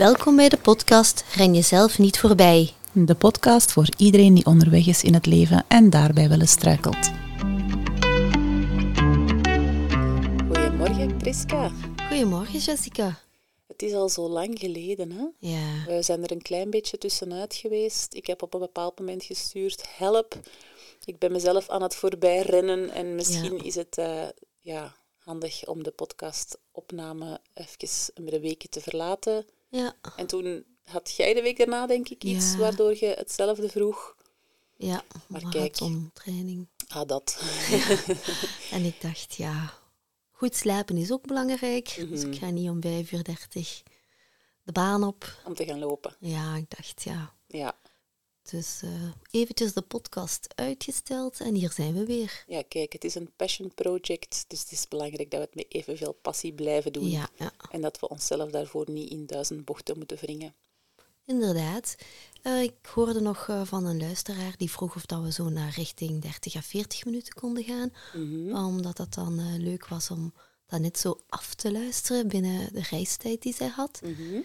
Welkom bij de podcast Ren jezelf niet voorbij. De podcast voor iedereen die onderweg is in het leven en daarbij wel eens struikelt. Goedemorgen, Priska. Goedemorgen, Jessica. Het is al zo lang geleden, hè? Ja, We zijn er een klein beetje tussenuit geweest. Ik heb op een bepaald moment gestuurd, help. Ik ben mezelf aan het voorbijrennen en misschien Ja. is het eh, ja, handig om de podcastopname even met een weekje te verlaten. Ja, En toen had jij de week daarna, denk ik, iets Ja. waardoor je hetzelfde vroeg. ja. Maar Marathontraining. Ah, dat. En ik dacht, ja, goed slapen is ook belangrijk. Dus Mhm. ik ga niet om 5 uur 30 de baan op. om te gaan lopen. Ja, ik dacht, ja. Ja. Dus eh, eventjes de podcast uitgesteld en hier zijn we weer. ja, kijk, het is een passion project, dus het is belangrijk dat we het met evenveel passie blijven doen. Ja, ja. En dat we onszelf daarvoor niet in duizend bochten moeten wringen. Inderdaad. Eh, ik hoorde nog eh, van een luisteraar die vroeg of dat we zo naar richting 30 à 40 minuten konden gaan. Mhm. Omdat dat dan leuk was om dat net zo af te luisteren binnen de reistijd die zij had. Mhm.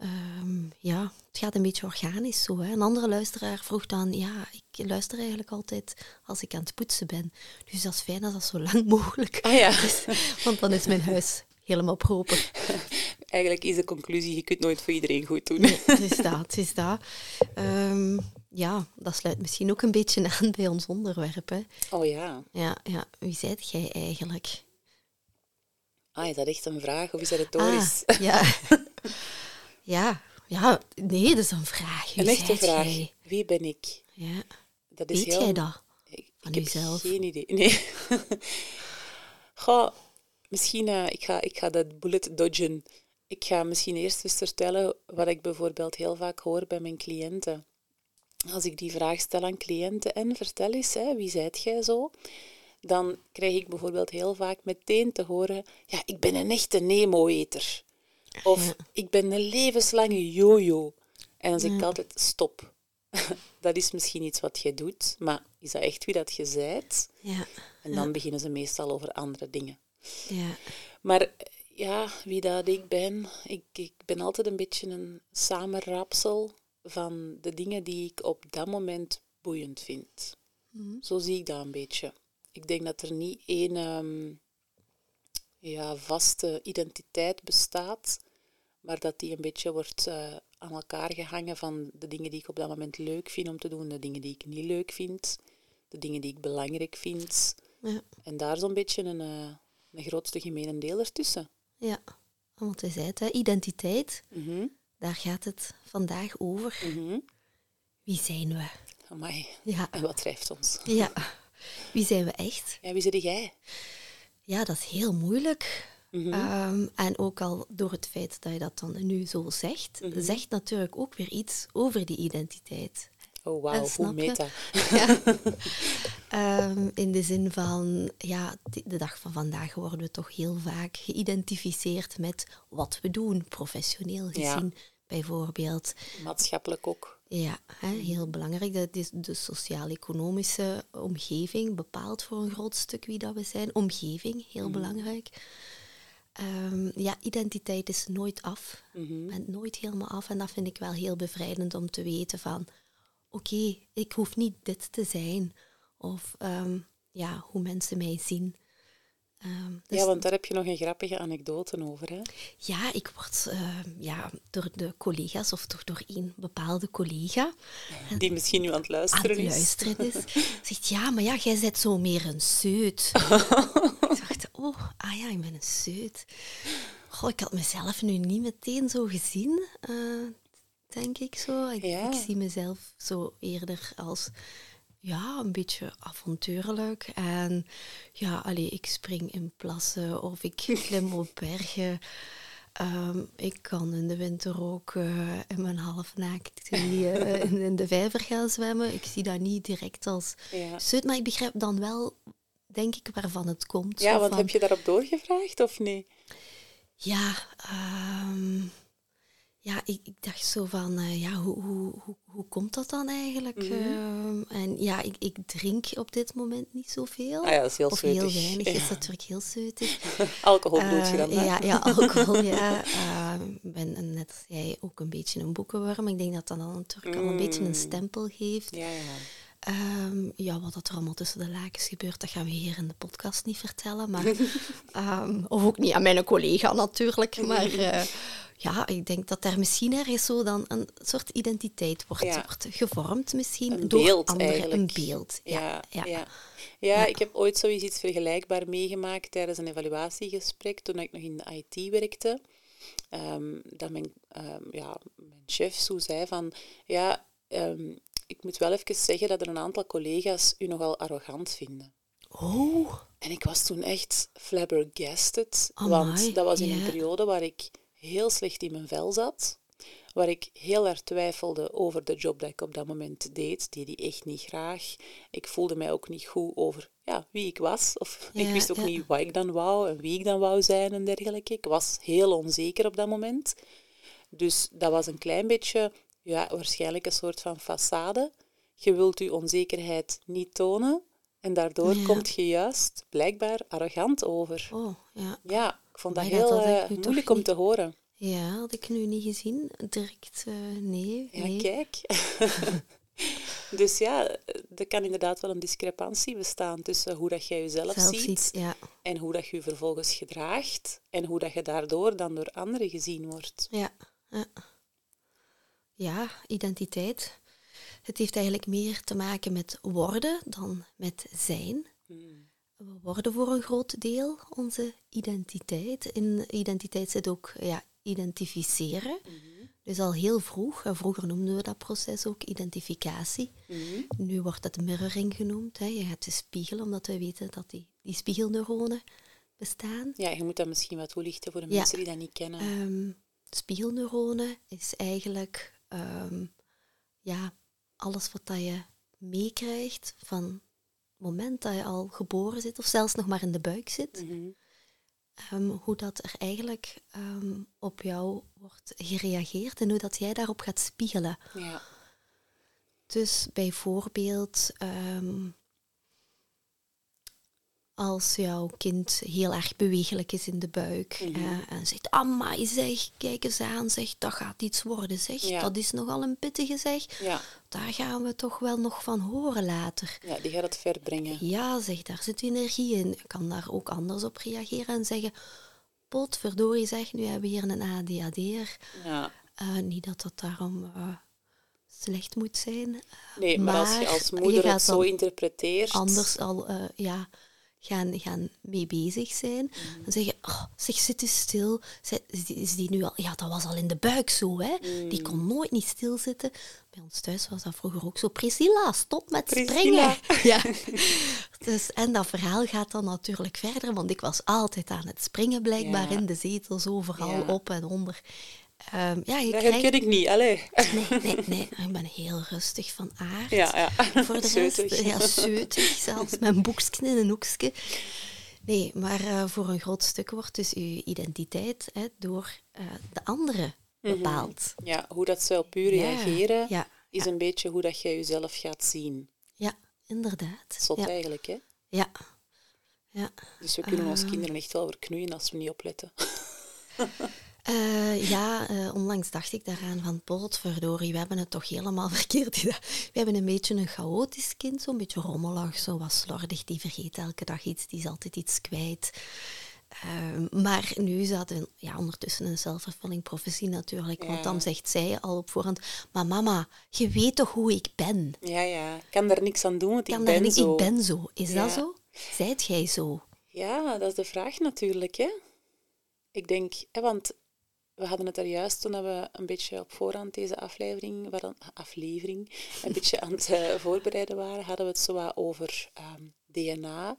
Ehm, ja, het gaat een beetje organisch zo. Hè. Een andere luisteraar vroeg dan, ja, ik luister eigenlijk altijd als ik aan het poetsen ben. Dus dat is fijn als dat zo lang mogelijk Ah ja, is, want dan is mijn huis helemaal proper. eigenlijk is de conclusie, je kunt nooit voor iedereen goed doen. Het is dat, het is dat. Ehm, ja, dat sluit misschien ook een beetje aan bij ons onderwerp. Hè. Oh ja. Ja, ja, wie zijt jij eigenlijk? Ah, is dat echt een vraag of is dat retorisch? Ah, ja. ja, ja, nee, dat is een vraag. Wie een echte vraag. jij? Wie ben ik? Ja. Dat is Weet heel... jij dat? Ik, van ik heb jezelf? geen idee. Nee. Goh, misschien, eh, ik, ga, ik ga dat bullet dodgen. Ik ga misschien eerst eens vertellen wat ik bijvoorbeeld heel vaak hoor bij mijn cliënten. Als ik die vraag stel aan cliënten en vertel eens, hè, wie zijt jij zo? Dan krijg ik bijvoorbeeld heel vaak meteen te horen, ja, ik ben een echte Nemo-eter. Of Ja. ik ben een levenslange jojo. En dan zeg ik altijd, stop. dat is misschien iets wat je doet, maar is dat echt wie dat je zijt? Ja, En dan beginnen ze meestal over andere dingen. ja, Maar ja, wie dat ik ben, ik, ik ben altijd een beetje een samenrapsel van de dingen die ik op dat moment boeiend vind. Zo zie ik dat een beetje. Ik denk dat er niet één ehm, ja, vaste identiteit bestaat, maar dat die een beetje wordt eh, aan elkaar gehangen van de dingen die ik op dat moment leuk vind om te doen, de dingen die ik niet leuk vind, de dingen die ik belangrijk vind. ja, En daar zo'n beetje een, eh, een grootste gemene deel ertussen. ja. Want hij zei het, hè, identiteit, Mhm, daar gaat het vandaag over. mhm. Wie zijn we? Amai. Ja, En wat drijft ons? ja. Wie zijn we echt? Ja, wie zit jij? Ja, dat is heel moeilijk. Mhm. Ehm, en ook al door het feit dat je dat dan nu zo zegt, Mhm. zegt natuurlijk ook weer iets over die identiteit. Oh, wauw, En hoe meta. Ja. Ehm, in de zin van, ja, de- dag van vandaag worden we toch heel vaak geïdentificeerd met wat we doen, professioneel Ja. Bijvoorbeeld. Maatschappelijk ook. Ja, hè, heel belangrijk. Dat is de sociaal-economische omgeving bepaalt voor een groot stuk wie dat we zijn. Omgeving, heel belangrijk. Ehm, ja, identiteit is nooit af. Mhm. bent nooit helemaal af. En dat vind ik wel heel bevrijdend om te weten van... Oké, ik hoef niet dit te zijn. Of ehm, ja, hoe mensen mij zien. Ehm, dus Ja, want daar heb je nog een grappige anekdote over, hè? ja, ik word ehm, ja, door de collega's of toch door één bepaalde collega Die misschien nu aan het aan luisteren is. luisteren is. Zegt, ja, maar ja, jij bent zo meer een zeut. ik dacht, oh, ah ja, ik ben een zeut. Goh, ik had mezelf nu niet meteen zo gezien, eh, denk ik zo. Ik, Ja. ik zie mezelf zo eerder als ja, een beetje avontuurlijk. En ja, allee, ik spring in plassen of ik klim op bergen. Ehm, ik kan in de winter ook eh, in mijn halfnaakt eh, in, in de vijver gaan zwemmen. Ik zie dat niet direct als Ja. zeut, maar ik begrijp dan wel, denk ik, waarvan het komt. Ja, want van, heb je daarop doorgevraagd of niet? Ja, ehm, ja, ik, ik dacht zo van, eh, ja, hoe, hoe, hoe, hoe komt dat dan eigenlijk? Mhm. Ehm, en ja, ik, ik drink op dit moment niet zoveel. Ah ja, dat is heel of heel weinig, Ja. is natuurlijk heel zeutig. Alcohol bedoel je Eh, dan, hè? ja, ja, alcohol, ja. Eh, Ik ben net als jij ook een beetje een boekenworm. Ik denk dat dat dan natuurlijk al een beetje een Mm. stempel geeft. Ja, ja. Ehm, ja, wat dat er allemaal tussen de lakens gebeurt, dat gaan we hier in de podcast niet vertellen. Maar, ehm, of ook niet aan mijn collega natuurlijk. Maar eh, ja, ik denk dat daar misschien ergens zo dan een soort identiteit wordt, Ja. wordt gevormd misschien. Een door beeld anderen. eigenlijk. Een beeld, ja. Ja, ja. ja. ik heb ooit zoiets iets vergelijkbaar meegemaakt tijdens een evaluatiegesprek toen ik nog in de IT werkte. Ehm, dat mijn, ehm, ja, mijn chef zo zei van, ja, ehm, ik moet wel even zeggen dat er een aantal collega's u nogal arrogant vinden. Oh, En ik was toen echt flabbergasted, Amai, want dat was in een periode waar ik heel slecht in mijn vel zat, waar ik heel erg twijfelde over de job dat ik op dat moment deed, die die echt niet graag. Ik voelde mij ook niet goed over ja, wie ik was, of ik wist ook ja. niet wat ik dan wou en wie ik dan wou zijn en dergelijke. Ik was heel onzeker op dat moment. Dus dat was een klein beetje, ja, waarschijnlijk een soort van façade. Je wilt je onzekerheid niet tonen en daardoor Ja. komt je juist blijkbaar arrogant over. oh, ja. Ja, vond dat heel eh, moeilijk om te horen. Ja, had ik nu niet gezien. Direct, eh, nee. Ja, nee. kijk. dus ja, er kan inderdaad wel een discrepantie bestaan tussen hoe dat jij jezelf Zelf ziet ziet, ja. en hoe dat je je vervolgens gedraagt en hoe dat je daardoor dan door anderen gezien wordt. Ja, ja. ja, identiteit. Het heeft eigenlijk meer te maken met worden dan met zijn. Hmm. We worden voor een groot deel onze identiteit. In identiteit zit ook ja, identificeren. Dus al heel vroeg, en vroeger noemden we dat proces ook identificatie. Mhm. Nu wordt het mirroring genoemd. Hè. Je hebt de spiegel, omdat we weten dat die, die spiegelneuronen bestaan. Ja, je moet dat misschien wat toelichten voor de Ja. mensen die dat niet kennen. Ehm, spiegelneuronen is eigenlijk ehm, ja, alles wat dat je meekrijgt van moment dat je al geboren zit, of zelfs nog maar in de buik zit. Mhm. ehm, hoe dat er eigenlijk ehm, op jou wordt gereageerd en hoe dat jij daarop gaat spiegelen. Ja. Dus bijvoorbeeld ehm, als jouw kind heel erg bewegelijk is in de buik Mhm. eh, en zegt, amai zeg, kijk eens aan, zeg, dat gaat iets worden, zeg, Ja. dat is nogal een pittige zeg, Ja. daar gaan we toch wel nog van horen later. ja, die gaat het ver brengen. Ja, zeg, daar zit energie in. Ik kan daar ook anders op reageren en zeggen, potverdorie zeg, nu hebben we hier een ADHD'er. Ja. Eh, niet dat dat daarom eh, slecht moet zijn. Nee, maar, als je als moeder het zo interpreteert... Anders al eh, ja, gaan, gaan mee bezig zijn. Mm. Dan zeggen, oh, zeg, zit eens stil. Zij- Is die, is die nu al... Ja, dat was al in de buik zo, hè. Die Mm. kon nooit niet stilzitten. Bij ons thuis was dat vroeger ook zo. Priscilla, stop met Priscilla. springen. Ja. Dus, en dat verhaal gaat dan natuurlijk verder, want ik was altijd aan het springen, blijkbaar Ja. in de zetels, overal Ja. op en onder. Ehm, ja, je Dat krijgt... herken ik niet, allee. Nee, nee, nee. Ik ben heel rustig van aard. Ja, ja. Voor de Zeutig. rest, ja, zeutig zelfs. Mijn boekje in een hoekje. Nee, maar eh, voor een groot stuk wordt dus uw identiteit hè, door eh, de anderen bepaald. Ja, hoe dat ze op u Ja, reageren, ja, is een beetje hoe dat jij jezelf gaat zien. Ja, inderdaad. Zot eigenlijk, hè? Ja. ja. Dus we kunnen Ah. kinderen echt wel verknoeien als we niet opletten. Eh, ja, eh, onlangs dacht ik daaraan van potverdorie, we hebben het toch helemaal verkeerd gedaan. We hebben een beetje een chaotisch kind, zo'n beetje rommelig, zo wat slordig, die vergeet elke dag iets, die is altijd iets kwijt. Ehm, maar nu dat een, ja, ondertussen een zelfvervulling professie natuurlijk, want dan zegt zij al op voorhand, maar mama, je weet toch hoe ik ben? Ja, ja. Ik kan daar niks aan doen, want Kan ik daar ben niet- zo. Ik ben zo. Is Ja. dat zo? Zijt jij zo? Ja, dat is de vraag natuurlijk, hè. Ik denk, hè, want we hadden het er juist toen we een beetje op voorhand deze aflevering, waren, aflevering een beetje aan het eh, voorbereiden waren, hadden we het zo wat over ehm, DNA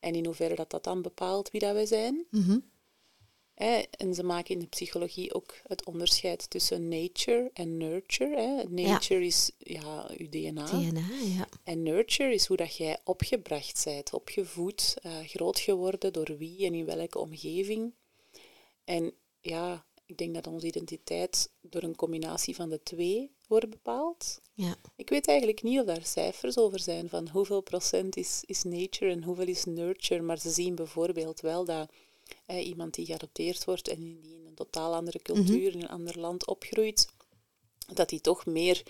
en in hoeverre dat dat dan bepaalt wie dat wij zijn. Mhm. En ze maken in de psychologie ook het onderscheid tussen nature en nurture. Hè. Nature is ja, uw DNA. DNA, ja. En nurture is hoe dat jij opgebracht bent, opgevoed, eh, groot geworden, door wie en in welke omgeving. En ja, ik denk dat onze identiteit door een combinatie van de twee wordt bepaald. Ja. Ik weet eigenlijk niet of daar cijfers over zijn van hoeveel procent is, is nature en hoeveel is nurture, maar ze zien bijvoorbeeld wel dat iemand die geadopteerd wordt en die in een totaal andere cultuur, in een ander land opgroeit, dat hij toch meer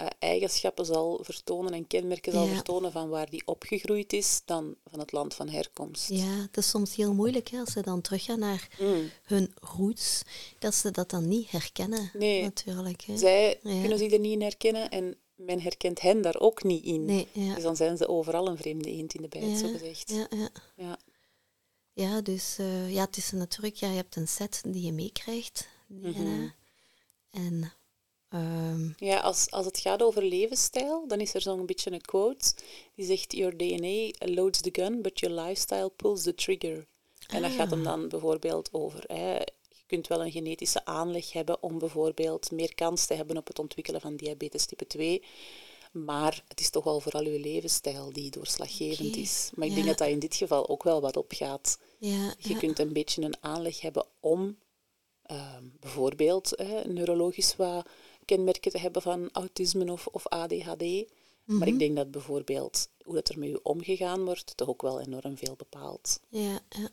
uh, eigenschappen zal vertonen en kenmerken zal vertonen van waar die opgegroeid is dan van het land van herkomst. Ja, het is soms heel moeilijk hè, als ze dan teruggaan naar mm. hun roots, dat ze dat dan niet herkennen. Nee, natuurlijk. Hè. Zij kunnen zich er niet in herkennen en men herkent hen daar ook niet in. Nee, ja. Dus dan zijn ze overal een vreemde eend in de bijt, zo gezegd. Ja, ja. ja. ja dus uh, ja, het is natuurlijk, ja, je hebt een set die je meekrijgt. Mm -hmm. En Ehm, ja, als, als het gaat over levensstijl, dan is er zo'n beetje een quote die zegt: Your DNA loads the gun, but your lifestyle pulls the trigger. En dat gaat hem ah. dan bijvoorbeeld over. Hè, je kunt wel een genetische aanleg hebben om bijvoorbeeld meer kans te hebben op het ontwikkelen van diabetes type 2. Maar het is toch wel vooral je levensstijl die doorslaggevend is. Maar ik denk dat dat in dit geval ook wel wat opgaat. Ja, je kunt een beetje een aanleg hebben om uh, bijvoorbeeld neurologisch wat kenmerken te hebben van autisme of, of ADHD. Maar ik mhm. denk dat bijvoorbeeld hoe dat er met u omgegaan wordt, toch ook wel enorm veel bepaalt. Ja, ja.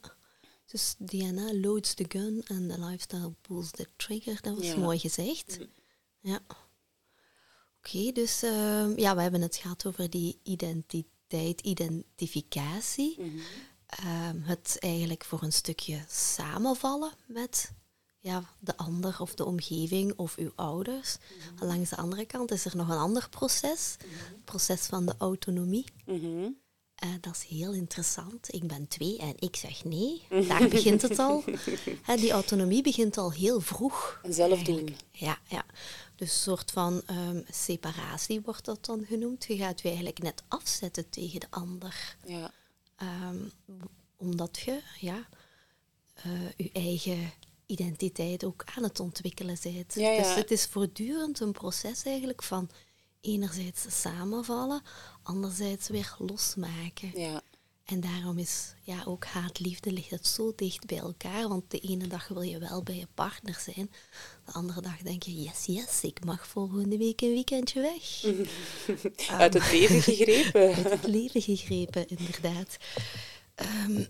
Dus DNA loads the gun en the lifestyle pulls the trigger. Dat was mooi gezegd. Mhm. Ja. Oké, dus uh, ja, we hebben het gehad over die identiteit, identificatie. Mm het eigenlijk voor een stukje samenvallen met ja, de ander of de omgeving of uw ouders. Mm Langs de andere kant is er nog een ander proces, het proces van de autonomie. Mhm. Eh, dat is heel interessant. Ik ben twee en ik zeg nee. Daar begint het al. die autonomie begint al heel vroeg. zelf doen. Ja, ja. Dus een soort van um, separatie wordt dat dan genoemd. Je gaat je eigenlijk net afzetten tegen de ander. Ja. Um, omdat je ja, uh, je eigen identiteit ook aan het ontwikkelen bent. Ja, Dus het is voortdurend een proces eigenlijk van enerzijds samenvallen, anderzijds weer losmaken. Ja. En daarom is ja, ook haat-liefde ligt het zo dicht bij elkaar. Want de ene dag wil je wel bij je partner zijn. De andere dag denk je, yes, yes, ik mag volgende week een weekendje weg. uit het leven gegrepen. uit het leven gegrepen, inderdaad. Um,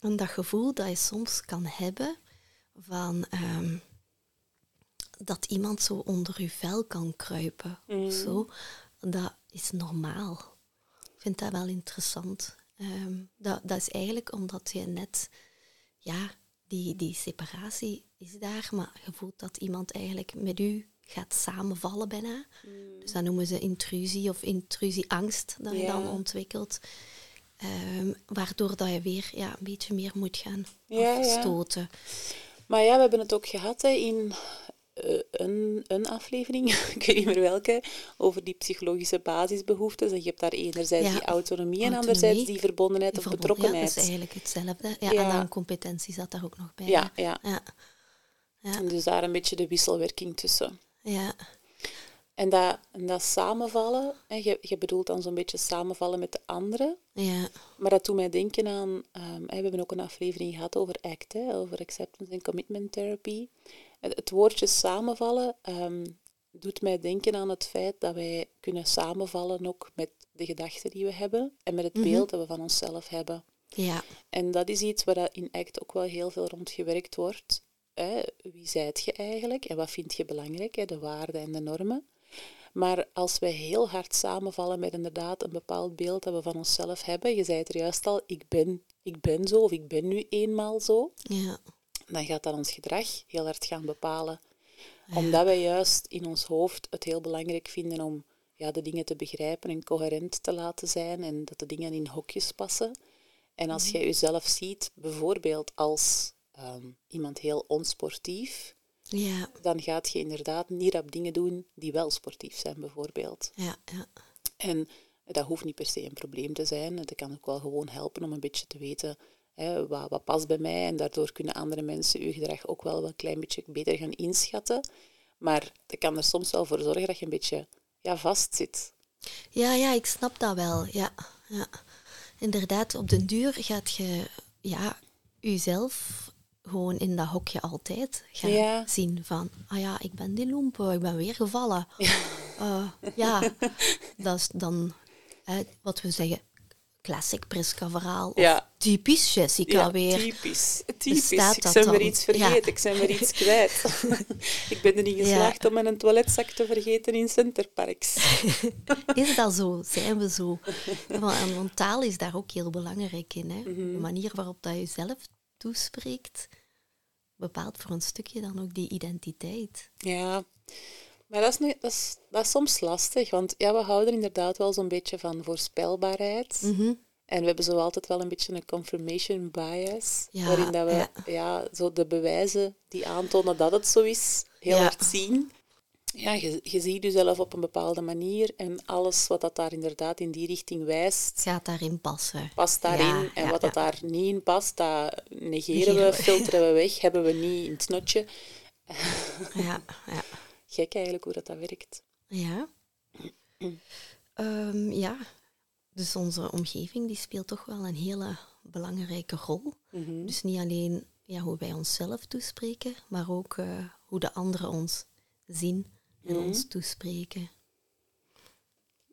en dat gevoel dat je soms kan hebben, van ehm, dat iemand zo onder uw vel kan kruipen. Mm. Zo, dat is normaal. Ik vind dat wel interessant. Ehm, dat, dat is eigenlijk omdat je net, ja, die, die separatie is daar, maar je voelt dat iemand eigenlijk met u gaat samenvallen bijna. Mm. Dus dat noemen ze intrusie of intrusieangst dat je dan ontwikkelt. Um, waardoor dat je weer ja, een beetje meer moet gaan ja, afstoten. Maar ja, we hebben het ook gehad hè, in uh, een, een aflevering, ik weet niet meer welke, over die psychologische basisbehoeftes. En je hebt daar enerzijds die autonomie, en anderzijds die verbondenheid of betrokkenheid. Ja, dat is eigenlijk hetzelfde. Ja, En dan competentie zat daar ook nog bij. Ja, ja. ja. En dus daar een beetje de wisselwerking tussen. Ja. En dat, en dat samenvallen, hè, je, je bedoelt dan zo'n beetje samenvallen met de anderen. Ja. Maar dat doet mij denken aan, um, we hebben ook een aflevering gehad over ACT, hè, over Acceptance and Commitment Therapy. Het, het woordje samenvallen um, doet mij denken aan het feit dat wij kunnen samenvallen ook met de gedachten die we hebben en met het mhm. beeld dat we van onszelf hebben. Ja. En dat is iets waar in ACT ook wel heel veel rond gewerkt wordt. Hè, wie zijt je eigenlijk en wat vind je belangrijk, hè, de waarden en de normen. Maar als wij heel hard samenvallen met inderdaad een bepaald beeld dat we van onszelf hebben, je zei het er juist al, ik ben, ik ben zo of ik ben nu eenmaal zo, ja. dan gaat dat ons gedrag heel hard gaan bepalen. Omdat wij juist in ons hoofd het heel belangrijk vinden om ja, de dingen te begrijpen en coherent te laten zijn en dat de dingen in hokjes passen. En als mm. jij jezelf ziet, bijvoorbeeld als ehm, iemand heel onsportief, ja. dan gaat je inderdaad niet op dingen doen die wel sportief zijn, bijvoorbeeld. Ja, ja. En dat hoeft niet per se een probleem te zijn. Het kan ook wel gewoon helpen om een beetje te weten hè, wat, wat past bij mij. En daardoor kunnen andere mensen uw gedrag ook wel een klein beetje beter gaan inschatten. Maar dat kan er soms wel voor zorgen dat je een beetje ja, vastzit. Ja, ja, ik snap dat wel. Ja, ja. Inderdaad, op den duur gaat je ja, jezelf gewoon in dat hokje altijd gaan Ja. zien van, ah ja, ik ben die loempe, ik ben weer gevallen. Ja, ja dat is dan hè, wat we zeggen, classic Priska-verhaal. Ja. typisch Jessica Ja, weer. typisch. Typisch. Ik ben weer iets vergeten, Ja. ik ben weer iets kwijt. ik ben er niet geslaagd om mijn toiletzak te vergeten in Centerparks. Is dat zo? Zijn we zo? Want taal is daar ook heel belangrijk in. Hè? Mhm. De manier waarop dat je zelf toespreekt, bepaalt voor een stukje dan ook die identiteit. Ja, maar dat is, nu- dat, is, dat is soms lastig, want ja, we houden inderdaad wel zo'n beetje van voorspelbaarheid. Mhm. En we hebben zo altijd wel een beetje een confirmation bias, Ja, waarin dat we ja. ja. zo de bewijzen die aantonen dat het zo is, heel Ja. hard zien. Ja, je, je ziet jezelf op een bepaalde manier en alles wat dat daar inderdaad in die richting wijst, Gaat daarin passen. past daarin. Ja, en ja, wat dat ja. daar niet in past, dat negeren we. filteren we weg, hebben we niet in het snotje. Ja, ja. Gek eigenlijk hoe dat, dat werkt. Ja. Ehm, ja. Dus onze omgeving die speelt toch wel een hele belangrijke rol. Mhm. Dus niet alleen ja, hoe wij onszelf toespreken, maar ook eh, hoe de anderen ons zien en Mhm. ons toespreken.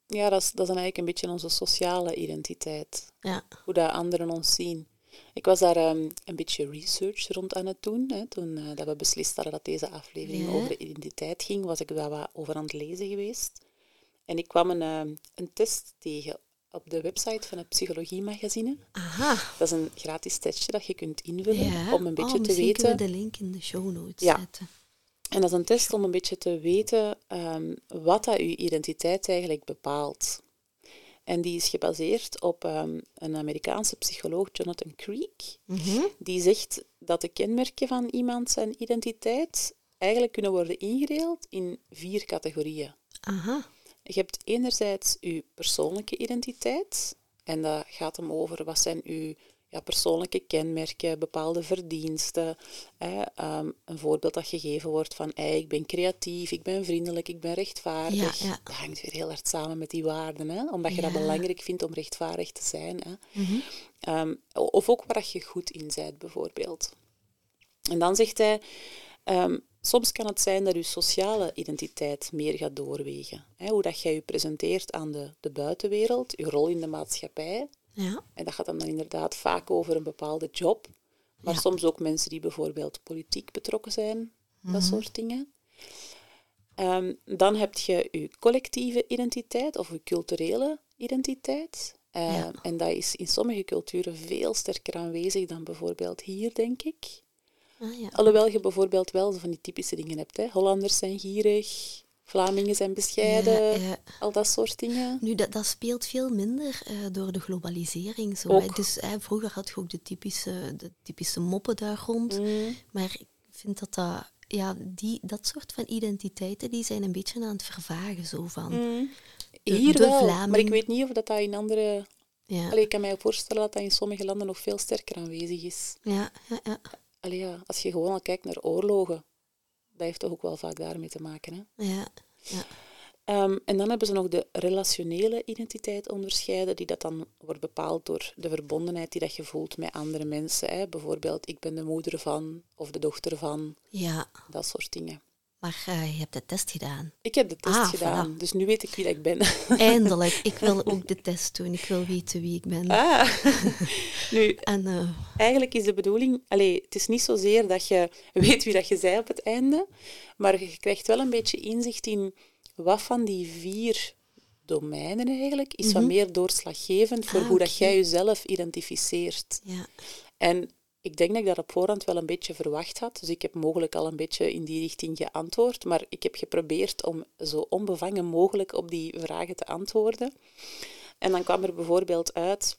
Ja, dat is, dat is eigenlijk een beetje onze sociale identiteit. Ja, Hoe dat anderen ons zien. Ik was daar ehm, een beetje research rond aan het doen. Hè. Toen eh, dat we beslist hadden dat deze aflevering Ja. over identiteit ging, was ik daar wat over aan het lezen geweest. En ik kwam een, ehm, een test tegen op de website van het Psychologie-magazine. aha. Dat is een gratis testje dat je kunt invullen Ja. om een beetje oh, te weten... kunnen we de link in de show notes Ja. zetten. En dat is een test om een beetje te weten ehm, wat dat je identiteit eigenlijk bepaalt. En die is gebaseerd op ehm, een Amerikaanse psycholoog, Jonathan Creek. Mhm. Die zegt dat de kenmerken van iemand zijn identiteit eigenlijk kunnen worden ingedeeld in vier categorieën. Aha. Je hebt enerzijds je persoonlijke identiteit. En dat gaat hem over wat zijn uw ja, persoonlijke kenmerken, bepaalde verdiensten. Hè. Ehm, een voorbeeld dat gegeven wordt van hey, ik ben creatief, ik ben vriendelijk, ik ben rechtvaardig. Ja, ja. Dat hangt weer heel hard samen met die waarden. Hè, omdat je dat belangrijk vindt om rechtvaardig te zijn. Hè. Mhm. Ehm, of ook waar je goed in bent, bijvoorbeeld. En dan zegt hij, ehm, soms kan het zijn dat je sociale identiteit meer gaat doorwegen. Hè, hoe dat jij je presenteert aan de, de buitenwereld, je rol in de maatschappij. Ja. En dat gaat dan inderdaad vaak over een bepaalde job. Maar Ja. soms ook mensen die bijvoorbeeld politiek betrokken zijn, dat soort dingen. Ehm, dan heb je je collectieve identiteit of je culturele identiteit. Ehm, Ja. En dat is in sommige culturen veel sterker aanwezig dan bijvoorbeeld hier, denk ik. Ah, ja. Alhoewel je bijvoorbeeld wel van die typische dingen hebt. Hè. Hollanders zijn gierig, Vlamingen zijn bescheiden, Ja, ja. al dat soort dingen. Nu, dat, dat speelt veel minder eh, door de globalisering. Zo, Ook. hè. Dus vroeger had je ook de typische, de typische moppen daar rond. Mm. Maar ik vind dat dat... Ja, die, dat soort van identiteiten die zijn een beetje aan het vervagen. Zo van, Mm. De- Hier de wel, Vlaming. maar ik weet niet of dat, dat in andere... ja, Allee, ik kan mij ook voorstellen dat dat in sommige landen nog veel sterker aanwezig is. ja, ja, ja, Allee, ja, als je gewoon al kijkt naar oorlogen, dat heeft toch ook wel vaak daarmee te maken. Hè? ja, ja. Ehm, en dan hebben ze nog de relationele identiteit onderscheiden, die dat dan wordt bepaald door de verbondenheid die dat je voelt met andere mensen. Hè? Bijvoorbeeld, ik ben de moeder van, of de dochter van, ja. dat soort dingen. Maar eh, je hebt de test gedaan. Ik heb de test Ah, gedaan, dus nu weet ik wie dat ik ben. Eindelijk. Ik wil ook de test doen. Ik wil weten wie ik ben. Ah. nu, En eh, eigenlijk is de bedoeling... Allee, het is niet zozeer dat je weet wie dat je zei op het einde, maar je krijgt wel een beetje inzicht in wat van die vier domeinen eigenlijk is wat meer doorslaggevend voor Mhm. Ah, hoe dat jij jezelf identificeert. ja. En ik denk dat ik dat op voorhand wel een beetje verwacht had. Dus ik heb mogelijk al een beetje in die richting geantwoord. Maar ik heb geprobeerd om zo onbevangen mogelijk op die vragen te antwoorden. En dan kwam er bijvoorbeeld uit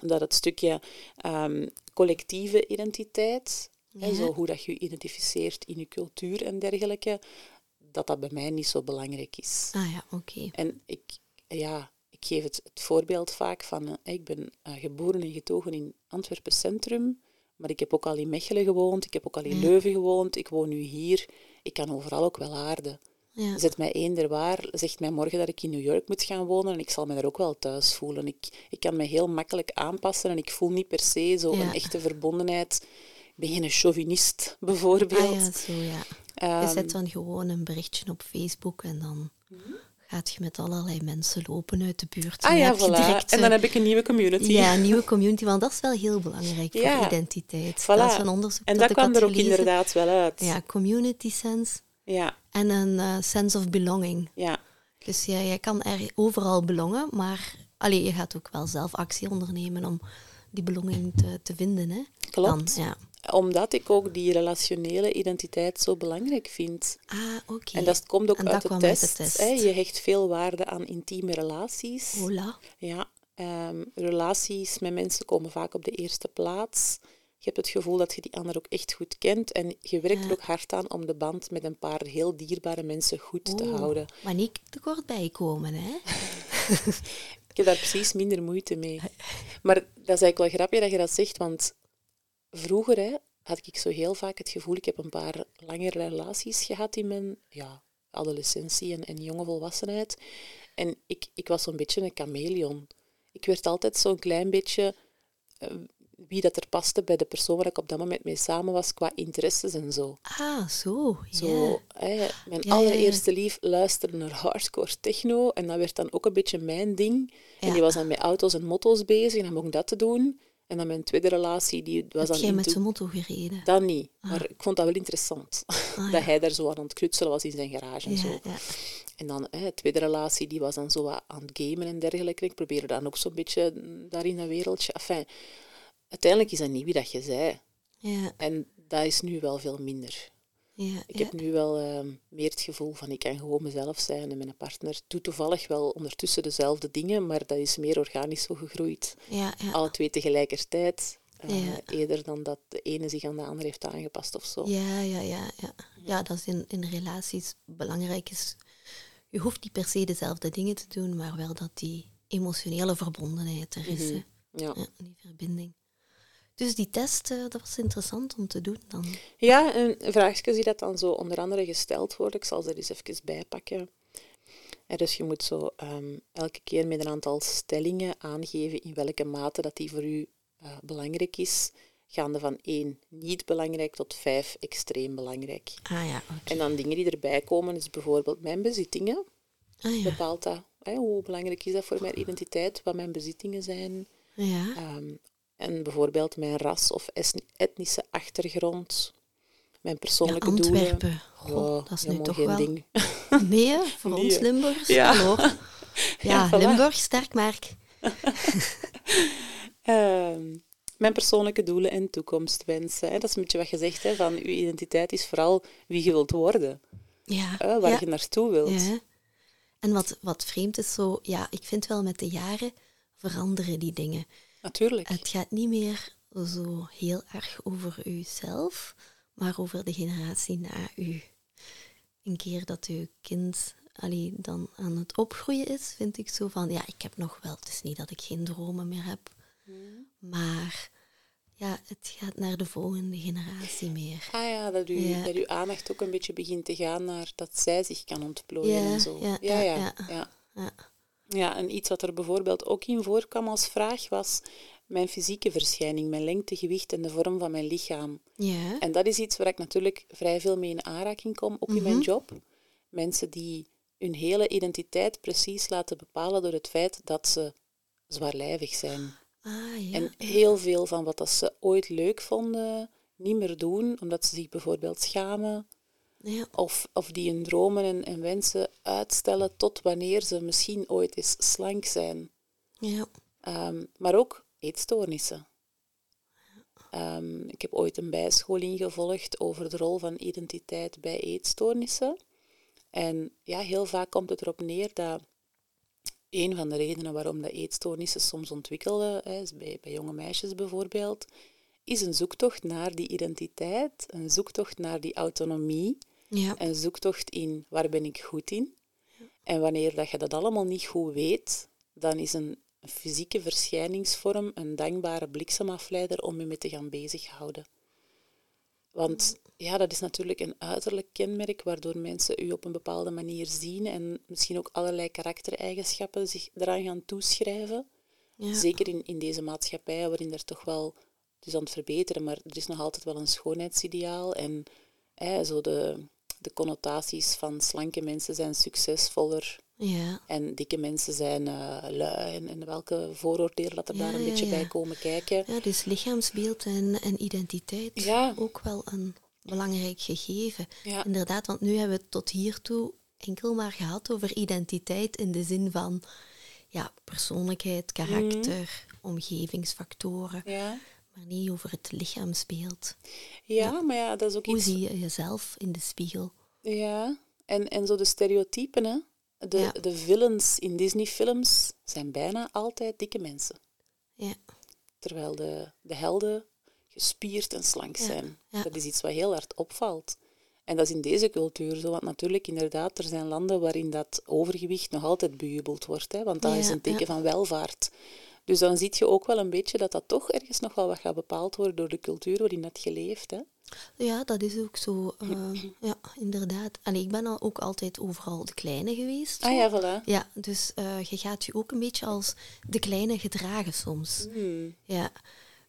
dat het stukje ehm, collectieve identiteit, Ja. zo hoe dat je je identificeert in je cultuur en dergelijke, dat dat bij mij niet zo belangrijk is. Ah ja, oké. En ik, ja, ik geef het, het voorbeeld vaak van, eh, ik ben eh, geboren en getogen in Antwerpen Centrum, maar ik heb ook al in Mechelen gewoond, ik heb ook al in Ja. Leuven gewoond, ik woon nu hier. Ik kan overal ook wel aarden. Ja. Zet mij eender waar, zegt mij morgen dat ik in New York moet gaan wonen en ik zal me daar ook wel thuis voelen. Ik, ik kan me heel makkelijk aanpassen en ik voel niet per se zo Ja. een echte verbondenheid ben je een chauvinist, bijvoorbeeld? Ah ja, zo ja. je Ehm, zet dan gewoon een berichtje op Facebook en dan gaat je met allerlei mensen lopen uit de buurt. ah En ja, voilà. direct, en dan eh, heb ik een nieuwe community. Ja, een nieuwe community, want dat is wel heel belangrijk Ja. voor identiteit. Voilà. Dat is een onderzoek en dat, dat kwam er ook gelezen. inderdaad wel uit. Ja, community sense ja, en een eh, sense of belonging. ja. Dus ja, jij kan er overal belongen, maar allee, je gaat ook wel zelf actie ondernemen om die belonging te, te vinden. Hè? Klopt. Dan, ja. Omdat ik ook die relationele identiteit zo belangrijk vind. Ah, oké. En dat komt ook En uit, dat de uit test. de test. Hè. Je hecht veel waarde aan intieme relaties. Hola. Ja, ehm, relaties met mensen komen vaak op de eerste plaats. Je hebt het gevoel dat je die ander ook echt goed kent. En je werkt Ja. er ook hard aan om de band met een paar heel dierbare mensen goed te houden. Maar niet te kort bijkomen, hè? Ik heb daar precies minder moeite mee. Maar dat is eigenlijk wel grappig dat je dat zegt, want vroeger hè, had ik zo heel vaak het gevoel, ik heb een paar lange relaties gehad in mijn ja, adolescentie en, en jonge volwassenheid. En ik, ik was zo'n beetje een chameleon. Ik werd altijd zo'n klein beetje eh, wie dat er paste bij de persoon waar ik op dat moment mee samen was, qua interesses en zo. Ah, zo. Zo, ja. hè, mijn Ja, ja, ja. allereerste lief luisterde naar hardcore techno en dat werd dan ook een beetje mijn ding. En die was dan met auto's en motto's bezig en dan begon ik dat te doen. En dan mijn tweede relatie, die was Heb dan jij met zijn motto gereden? Dat niet, maar ik vond dat wel interessant. Ah, dat hij daar zo aan het knutselen was in zijn garage en Ja, zo. ja. En dan hè, de tweede relatie, die was dan zo aan het gamen en dergelijke. Ik probeerde dan ook zo'n beetje mm, daar in dat wereldje. Enfin, uiteindelijk is dat niet wie dat je zei. Ja, En dat is nu wel veel minder. Ja, Ik ja. heb nu wel ehm, meer het gevoel van ik kan gewoon mezelf zijn en mijn partner doet toevallig wel ondertussen dezelfde dingen, maar dat is meer organisch zo gegroeid. ja, ja. Alle twee tegelijkertijd, eh, eerder dan dat de ene zich aan de andere heeft aangepast of zo. Ja, ja, ja, ja. Ja, dat is in, in relaties belangrijk is. Je hoeft niet per se dezelfde dingen te doen, maar wel dat die emotionele verbondenheid er is. Mhm. Ja, die verbinding. Dus die test, eh, dat was interessant om te doen dan. Ja, en vraagjes die dat dan zo onder andere gesteld worden, ik zal ze er eens even bijpakken. En dus je moet zo ehm, elke keer met een aantal stellingen aangeven in welke mate dat die voor u eh, belangrijk is, gaande van 1 niet belangrijk tot 5 extreem belangrijk. Ah ja. En dan dingen die erbij komen, is bijvoorbeeld mijn bezittingen. Ah ja, Bepaalt dat, hè, hoe belangrijk is dat voor mijn identiteit, wat mijn bezittingen zijn. ja. Ehm, en bijvoorbeeld mijn ras of etnische achtergrond, mijn ja persoonlijke doelen. Antwerpen. Goh, Ja, dat is nu toch geen wel... ding. Nee, hè, voor Nee, ons hè. Limburgers. Ja. Hallo. Ja, voilà. Limburg, sterk merk. Ehm, mijn persoonlijke doelen en toekomstwensen. Hè. Dat is een beetje wat je zegt, hè, van uw identiteit is vooral wie je wilt worden, Ja, waar ja. je naartoe wilt. Ja. En wat, wat vreemd is, zo, ja, ik vind wel met de jaren veranderen die dingen. Natuurlijk. Het gaat niet meer zo heel erg over uzelf, maar over de generatie na u. Een keer dat uw kind allee, dan aan het opgroeien is, vind ik zo van, ja, ik heb nog wel, het is niet dat ik geen dromen meer heb, maar ja, het gaat naar de volgende generatie meer. Ah ja, dat, u, Ja. dat uw aandacht ook een beetje begint te gaan naar dat zij zich kan ontplooien Ja, en zo. ja, ja, ja, ja, ja. en iets wat er bijvoorbeeld ook in voorkwam als vraag was mijn fysieke verschijning, mijn lengte, gewicht en de vorm van mijn lichaam. Ja, En dat is iets waar ik natuurlijk vrij veel mee in aanraking kom, ook in mijn Mhm. job. Mensen die hun hele identiteit precies laten bepalen door het feit dat ze zwaarlijvig zijn. ah ja. En heel veel van wat dat ze ooit leuk vonden, niet meer doen, omdat ze zich bijvoorbeeld schamen. Ja. Of, of die hun dromen en, en wensen uitstellen tot wanneer ze misschien ooit eens slank zijn. ja. Ehm, maar ook eetstoornissen. Ehm, ik heb ooit een bijscholing gevolgd over de rol van identiteit bij eetstoornissen. En ja, heel vaak komt het erop neer dat een van de redenen waarom de eetstoornissen soms ontwikkelden, hè, is bij, bij jonge meisjes bijvoorbeeld, is een zoektocht naar die identiteit, een zoektocht naar die autonomie, ja. een zoektocht in waar ben ik goed in. En wanneer dat je dat allemaal niet goed weet, dan is een fysieke verschijningsvorm een dankbare bliksemafleider om je mee te gaan bezighouden. Want ja, dat is natuurlijk een uiterlijk kenmerk waardoor mensen u op een bepaalde manier zien en misschien ook allerlei karaktereigenschappen zich eraan gaan toeschrijven. ja. Zeker in, in deze maatschappij waarin er toch wel het is aan het verbeteren, maar er is nog altijd wel een schoonheidsideaal. En hè, zo de, de connotaties van slanke mensen zijn succesvoller Ja. en dikke mensen zijn eh, lui. En, en welke vooroordelen dat er Ja, daar een ja, beetje bij komen kijken. ja, dus lichaamsbeeld en, en identiteit ook wel een belangrijk gegeven. Inderdaad, want nu hebben we het tot hiertoe enkel maar gehad over identiteit in de zin van ja, persoonlijkheid, karakter, omgevingsfactoren, Ja. Maar niet over het lichaamsbeeld. Ja, maar ja, dat is ook Hoe iets... zie je jezelf in de spiegel? Ja, en, en zo de stereotypen, hè. De, Ja. de villains in Disney-films zijn bijna altijd dikke mensen. Ja, Terwijl de, de helden gespierd en slank Ja, zijn. ja. Dat is iets wat heel hard opvalt. En dat is in deze cultuur zo, want natuurlijk, inderdaad, er zijn landen waarin dat overgewicht nog altijd bejubeld wordt, hè, want dat is een teken van welvaart. Dus dan zie je ook wel een beetje dat dat toch ergens nog wel wat gaat bepaald worden door de cultuur waarin dat geleefd. Hè. ja dat is ook zo. eh, ja, inderdaad. Allee, ik ben al ook altijd overal de kleine geweest. Ah ja, voilà. Ja, dus eh, je gaat je ook een beetje als de kleine gedragen soms. Hmm. Ja.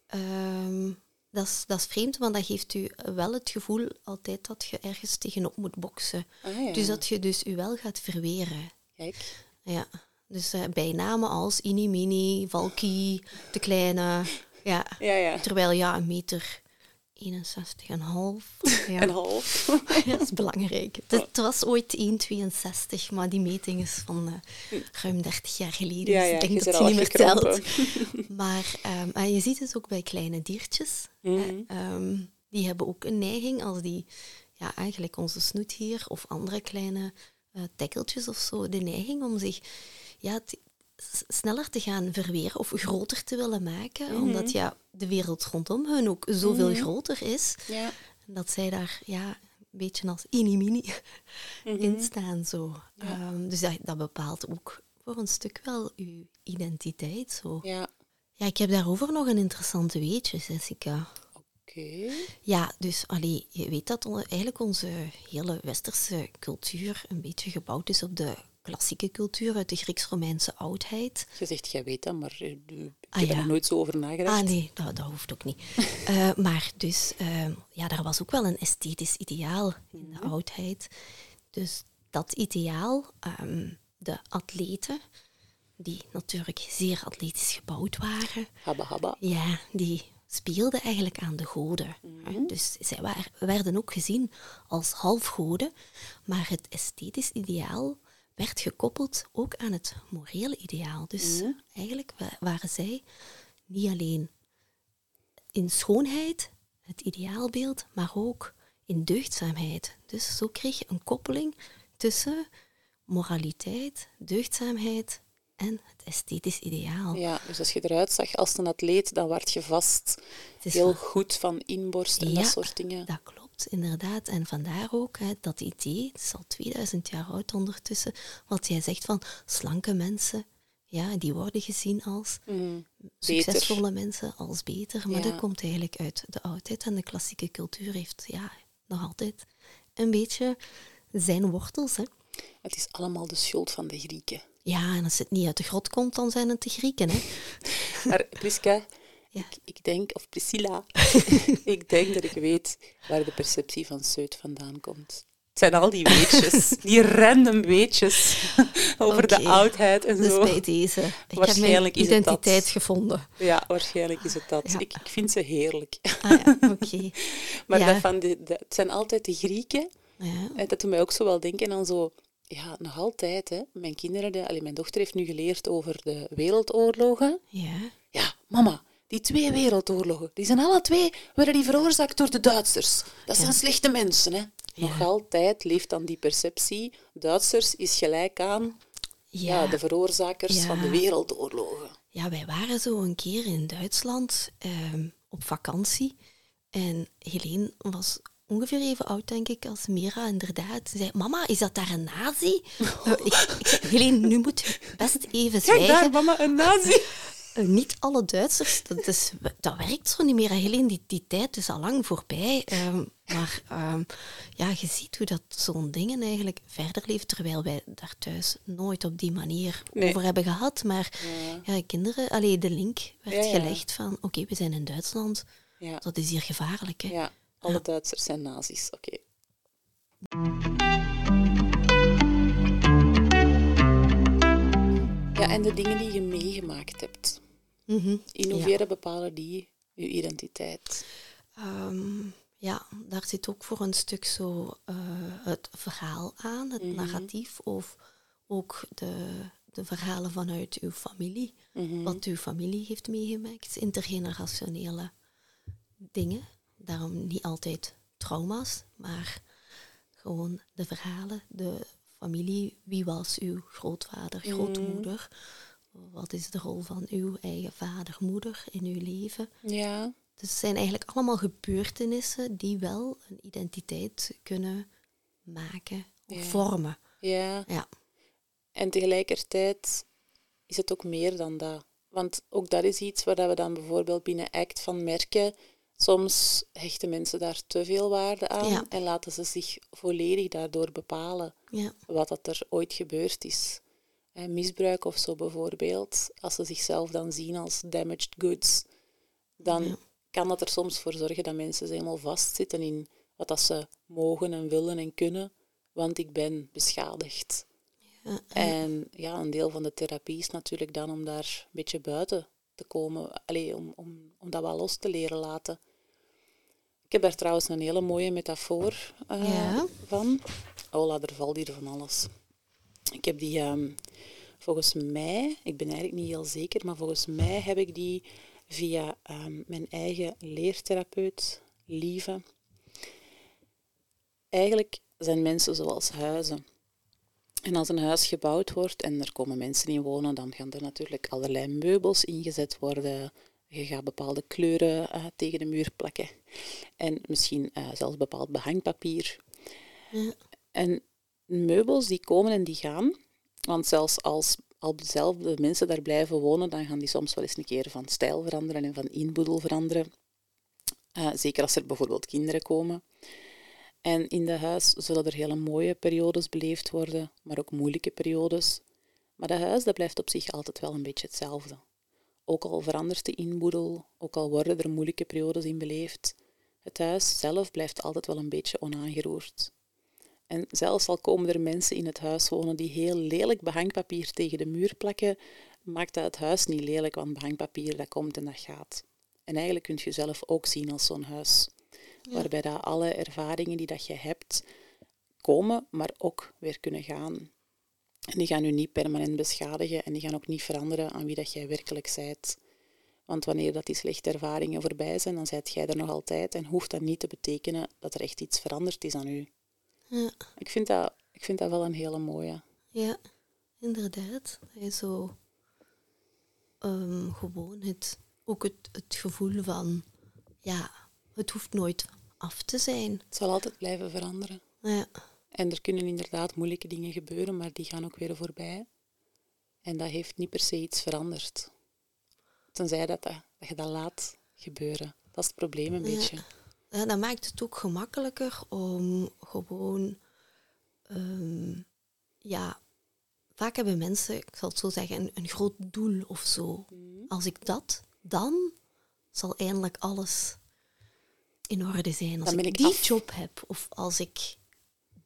Ehm, dat, is, dat is vreemd, want dat geeft u wel het gevoel altijd dat je ergens tegenop moet boksen. Ah, ja. Dus dat je dus u wel gaat verweren. Kijk. Ja. Dus eh, bijnamen als Inimini, Valky, de kleine. Ja. Ja, ja. Terwijl ja, een meter 61,5. Ja. En half. Ja, dat is belangrijk. Het, het was ooit 1,62, maar die meting is van eh, ruim 30 jaar geleden. Ja, dus ik denk dat al niet meer telt. Maar ehm, en je ziet het ook bij kleine diertjes. Mhm. Eh, ehm, die hebben ook een neiging als die, ja, eigenlijk onze snoethier of andere kleine eh tekkeltjes of zo, de neiging om zich ja, sneller te gaan verweren of groter te willen maken, Mhm. omdat ja, de wereld rondom hun ook zoveel groter is. Ja. Dat zij daar ja, een beetje als inimini Mhm. in staan. Zo. Ehm, dus dat, dat bepaalt ook voor een stuk wel uw identiteit. Zo. Ja. Ja, ik heb daarover nog een interessant weetje, Jessica. Oké. Ja, dus allee, je weet dat eigenlijk onze hele westerse cultuur een beetje gebouwd is op de klassieke cultuur uit de Grieks-Romeinse oudheid. Je zegt, jij weet dat, maar eh, ik Ah, heb er ja. nooit zo over nagedacht. Ah nee, dat, dat hoeft ook niet. Eh, maar dus, ehm, ja, daar was ook wel een esthetisch ideaal in de oudheid. Dus dat ideaal, ehm, de atleten, die natuurlijk zeer atletisch gebouwd waren, Habba habba. ja, die speelden eigenlijk aan de goden. hè. Dus zij werden ook gezien als halfgoden, maar het esthetisch ideaal werd gekoppeld ook aan het morele ideaal. Dus eigenlijk wa- waren zij niet alleen in schoonheid, het ideaalbeeld, maar ook in deugdzaamheid. Dus zo kreeg je een koppeling tussen moraliteit, deugdzaamheid en het esthetisch ideaal. Ja, dus als je eruit zag als een atleet, dan werd je vast heel van- goed van inborst en dat Ja, soort dingen. Dat klopt, inderdaad. En vandaar ook hè, dat idee, het is al 2000 jaar oud ondertussen, wat jij zegt van slanke mensen, ja, die worden gezien als Mm, succesvolle mensen, als beter. Maar Ja. dat komt eigenlijk uit de oudheid en de klassieke cultuur heeft ja, nog altijd een beetje zijn wortels. Hè. Het is allemaal de schuld van de Grieken. Ja, en als het niet uit de grot komt, dan zijn het de Grieken. Hè. Maar Priska, Ja. ik, ik denk, of Priscilla, ik denk dat ik weet waar de perceptie van Seut vandaan komt. Het zijn al die weetjes, die random weetjes over de oudheid en Dus zo. bij deze. Ik heb mijn Waarschijnlijk is het dat. identiteit gevonden. Ja, waarschijnlijk is het dat. Ja. Ik, ik vind ze heerlijk. Ah ja, oké. Maar Ja. dat van de, de- het zijn altijd de Grieken. Ja. En dat doet mij ook zo wel denken aan zo... Ja, nog altijd, hè. Mijn kinderen, de, allee, mijn dochter heeft nu geleerd over de wereldoorlogen. ja. Ja, mama, die twee wereldoorlogen, die zijn alle twee werden die veroorzaakt door de Duitsers. Dat zijn slechte mensen, hè. Nog altijd leeft dan die perceptie. Duitsers is gelijk aan ja. de veroorzakers van de wereldoorlogen. Ja, wij waren zo een keer in Duitsland ehm, op vakantie. En Helene was ongeveer even oud, denk ik, als Mira, inderdaad. Ze zei, mama, is dat daar een nazi? Eh, ik, ik zei, Helene, nu moet je best even zwijgen. mama, een nazi. Eh, niet alle Duitsers, dat, is, dat werkt zo niet meer. Helene, die, die tijd is al lang voorbij. Ehm, maar ehm, ja, je ziet hoe dat zo'n dingen eigenlijk verder leeft, terwijl wij daar thuis nooit op die manier Nee. over hebben gehad. Maar ja, kinderen, allee, de link werd Ja, ja. gelegd van, oké, we zijn in Duitsland. Dat is hier gevaarlijk. Hè? Ja, alle Duitsers zijn nazi's. Oké. Ja, en de dingen die je meegemaakt hebt. Mhm. In Ja. hoeverre bepalen die je identiteit? Ehm, ja, daar zit ook voor een stuk zo eh, het verhaal aan, het Mhm. narratief, of ook de, de verhalen vanuit uw familie. Mhm. Wat uw familie heeft meegemaakt, intergenerationele dingen. Daarom niet altijd trauma's, maar gewoon de verhalen, de familie. Wie was uw grootvader, Mhm. grootmoeder? Wat is de rol van uw eigen vader, moeder in uw leven? Ja, Dus het zijn eigenlijk allemaal gebeurtenissen die wel een identiteit kunnen maken of Ja. vormen. ja. Ja. En tegelijkertijd is het ook meer dan dat. Want ook dat is iets waar dat we dan bijvoorbeeld binnen ACT van merken. Soms hechten mensen daar te veel waarde aan Ja. en laten ze zich volledig daardoor bepalen wat dat er ooit gebeurd is. Hè, misbruik of zo bijvoorbeeld, als ze zichzelf dan zien als damaged goods, dan Ja. kan dat er soms voor zorgen dat mensen helemaal vastzitten in wat dat ze mogen en willen en kunnen, want ik ben beschadigd. ja, En ja, een deel van de therapie is natuurlijk dan om daar een beetje buiten te komen, Allee, om, om, om dat wel los te leren laten. Ik heb daar trouwens een hele mooie metafoor eh, Ja. van. Ola, er valt hier van alles. Ik heb die ehm, volgens mij, ik ben eigenlijk niet heel zeker, maar volgens mij heb ik die via ehm, mijn eigen leertherapeut, Lieve. Eigenlijk zijn mensen zoals huizen. En als een huis gebouwd wordt en er komen mensen in wonen, dan gaan er natuurlijk allerlei meubels ingezet worden. Je gaat bepaalde kleuren eh, tegen de muur plakken. En misschien eh, zelfs bepaald behangpapier. ja, En meubels die komen en die gaan. Want zelfs als al dezelfde mensen daar blijven wonen, dan gaan die soms wel eens een keer van stijl veranderen en van inboedel veranderen. Eh, zeker als er bijvoorbeeld kinderen komen. En in de huis zullen er hele mooie periodes beleefd worden, maar ook moeilijke periodes. Maar dat huis dat blijft op zich altijd wel een beetje hetzelfde. Ook al verandert de inboedel, ook al worden er moeilijke periodes in beleefd, het huis zelf blijft altijd wel een beetje onaangeroerd. En zelfs al komen er mensen in het huis wonen die heel lelijk behangpapier tegen de muur plakken, maakt dat het huis niet lelijk, want behangpapier dat komt en dat gaat. En eigenlijk kun je jezelf ook zien als zo'n huis, waarbij dat alle ervaringen die dat je hebt komen, maar ook weer kunnen gaan. En die gaan u niet permanent beschadigen en die gaan ook niet veranderen aan wie dat jij werkelijk zijt. Want wanneer dat die slechte ervaringen voorbij zijn, dan zijt jij er nog altijd en hoeft dat niet te betekenen dat er echt iets veranderd is aan u. ja, Ik vind dat, ik vind dat wel een hele mooie. ja, inderdaad. Hij zo ehm, gewoon het, ook het, het gevoel van, ja, het hoeft nooit af te zijn. Het zal altijd blijven veranderen. Ja, En er kunnen inderdaad moeilijke dingen gebeuren, maar die gaan ook weer voorbij. En dat heeft niet per se iets veranderd. Tenzij dat, dat, dat je dat laat gebeuren. Dat is het probleem een Ja. beetje. Ja, dat maakt het ook gemakkelijker om gewoon, ehm, ja, vaak hebben mensen, ik zal het zo zeggen, een, een groot doel of zo. Als ik dat, dan zal eindelijk alles in orde zijn. Als ik ik die af. job heb, of als ik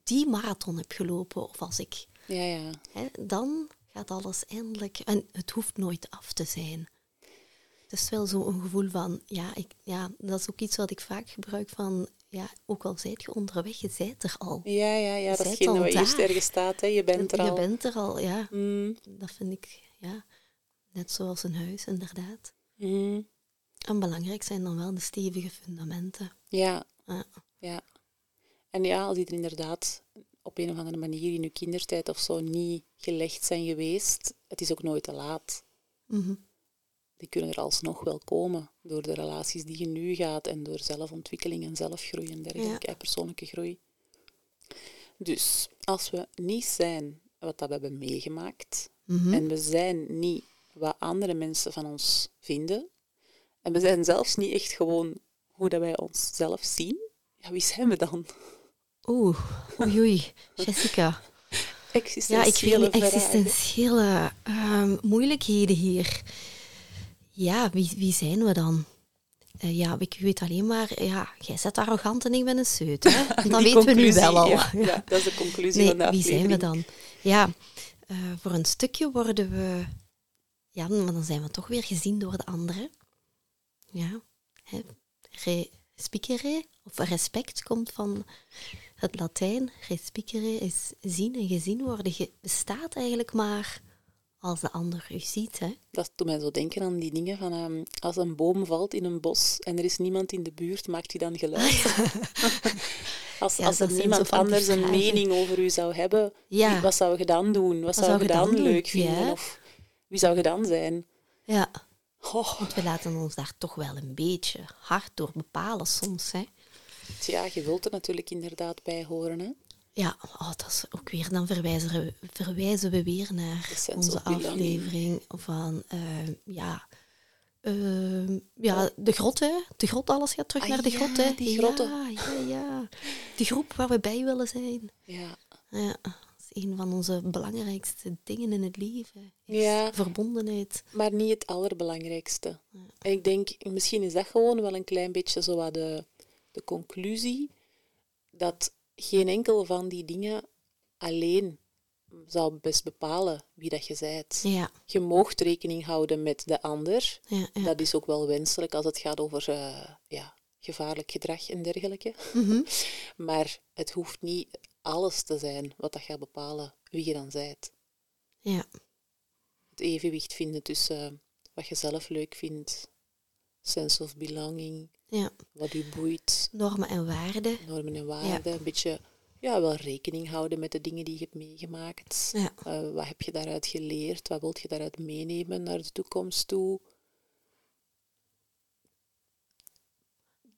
die marathon heb gelopen, of als ik, Ja, ja. hè, dan gaat alles eindelijk, en het hoeft nooit af te zijn. Het is wel zo'n gevoel van, ja, ik, ja, dat is ook iets wat ik vaak gebruik van, ja, ook al zijt je onderweg, je zijt er al. Ja, ja, ja. Dat is we eerst ergens staat. Hè. Je bent er je al. bent er al, ja. Mm, Dat vind ik, ja, net zoals een huis, inderdaad. mm. En belangrijk zijn dan wel de stevige fundamenten. Ja, Ja. ja. En ja, als die er inderdaad op een of andere manier in je kindertijd of zo niet gelegd zijn geweest, het is ook nooit te laat. Mhm. Die kunnen er alsnog wel komen door de relaties die je nu gaat en door zelfontwikkeling en zelfgroei en dergelijke, persoonlijke groei. Dus als we niet zijn wat dat we hebben meegemaakt Mhm. en we zijn niet wat andere mensen van ons vinden en we zijn zelfs niet echt gewoon hoe dat wij onszelf zien, ja, wie zijn we dan? Oeh, oei, oei, Jessica. Ja, ik Existentiële vind vragen. existentiële ehm, moeilijkheden hier. Ja, wie, wie zijn we dan? eh, ja, ik weet alleen maar, ja, jij zet arrogant en ik ben een seut. Hè? Dat weten we nu wel al. Ja, ja, dat is de conclusie Nee, van de wie zijn we dan? Ja, eh, voor een stukje worden we... Ja, maar dan zijn we toch weer gezien door de anderen. Ja. Hè. Re- Respicere, of respect, komt van het Latijn. Respicere is zien en gezien worden. Je bestaat eigenlijk maar als de ander u ziet. Hè. Dat doet mij zo denken aan die dingen van ehm, als een boom valt in een bos en er is niemand in de buurt, maakt hij dan geluid? als Ja, als dat er niemand anders een mening over u zou hebben, Ja. wat zou je dan doen? Wat, zou je dan, leuk vinden? Of wie zou je dan zijn? Ja, Oh, want we laten ons daar toch wel een beetje hard door bepalen soms. Hè. ja, je wilt er natuurlijk inderdaad bij horen. Hè? Ja, oh, dat is ook weer, dan verwijzen we, verwijzen we weer naar onze aflevering van, eh, ja, eh, ja, de grot, hè. De grot, alles gaat terug Ah, naar de ja, grot, hè. die grotten. Ja, ja, ja. Die groep waar we bij willen zijn. Ja. Ja, dat is een van onze belangrijkste dingen in het leven. Is Ja. Verbondenheid. Maar niet het allerbelangrijkste. En ik denk, misschien is dat gewoon wel een klein beetje zo wat de, de conclusie, dat geen enkel van die dingen alleen zou best bepalen wie dat je bent. Ja, Je moogt rekening houden met de ander. ja, ja. Dat is ook wel wenselijk als het gaat over eh, ja, gevaarlijk gedrag en dergelijke. Mhm. Maar het hoeft niet alles te zijn wat dat gaat bepalen wie je dan bent. ja. het evenwicht vinden tussen wat je zelf leuk vindt, sense of belonging, ja. wat je boeit, Normen en waarden. normen en waarden. Een beetje ja, wel rekening houden met de dingen die je hebt meegemaakt. Ja. Eh, wat heb je daaruit geleerd? Wat wilt je daaruit meenemen naar de toekomst toe?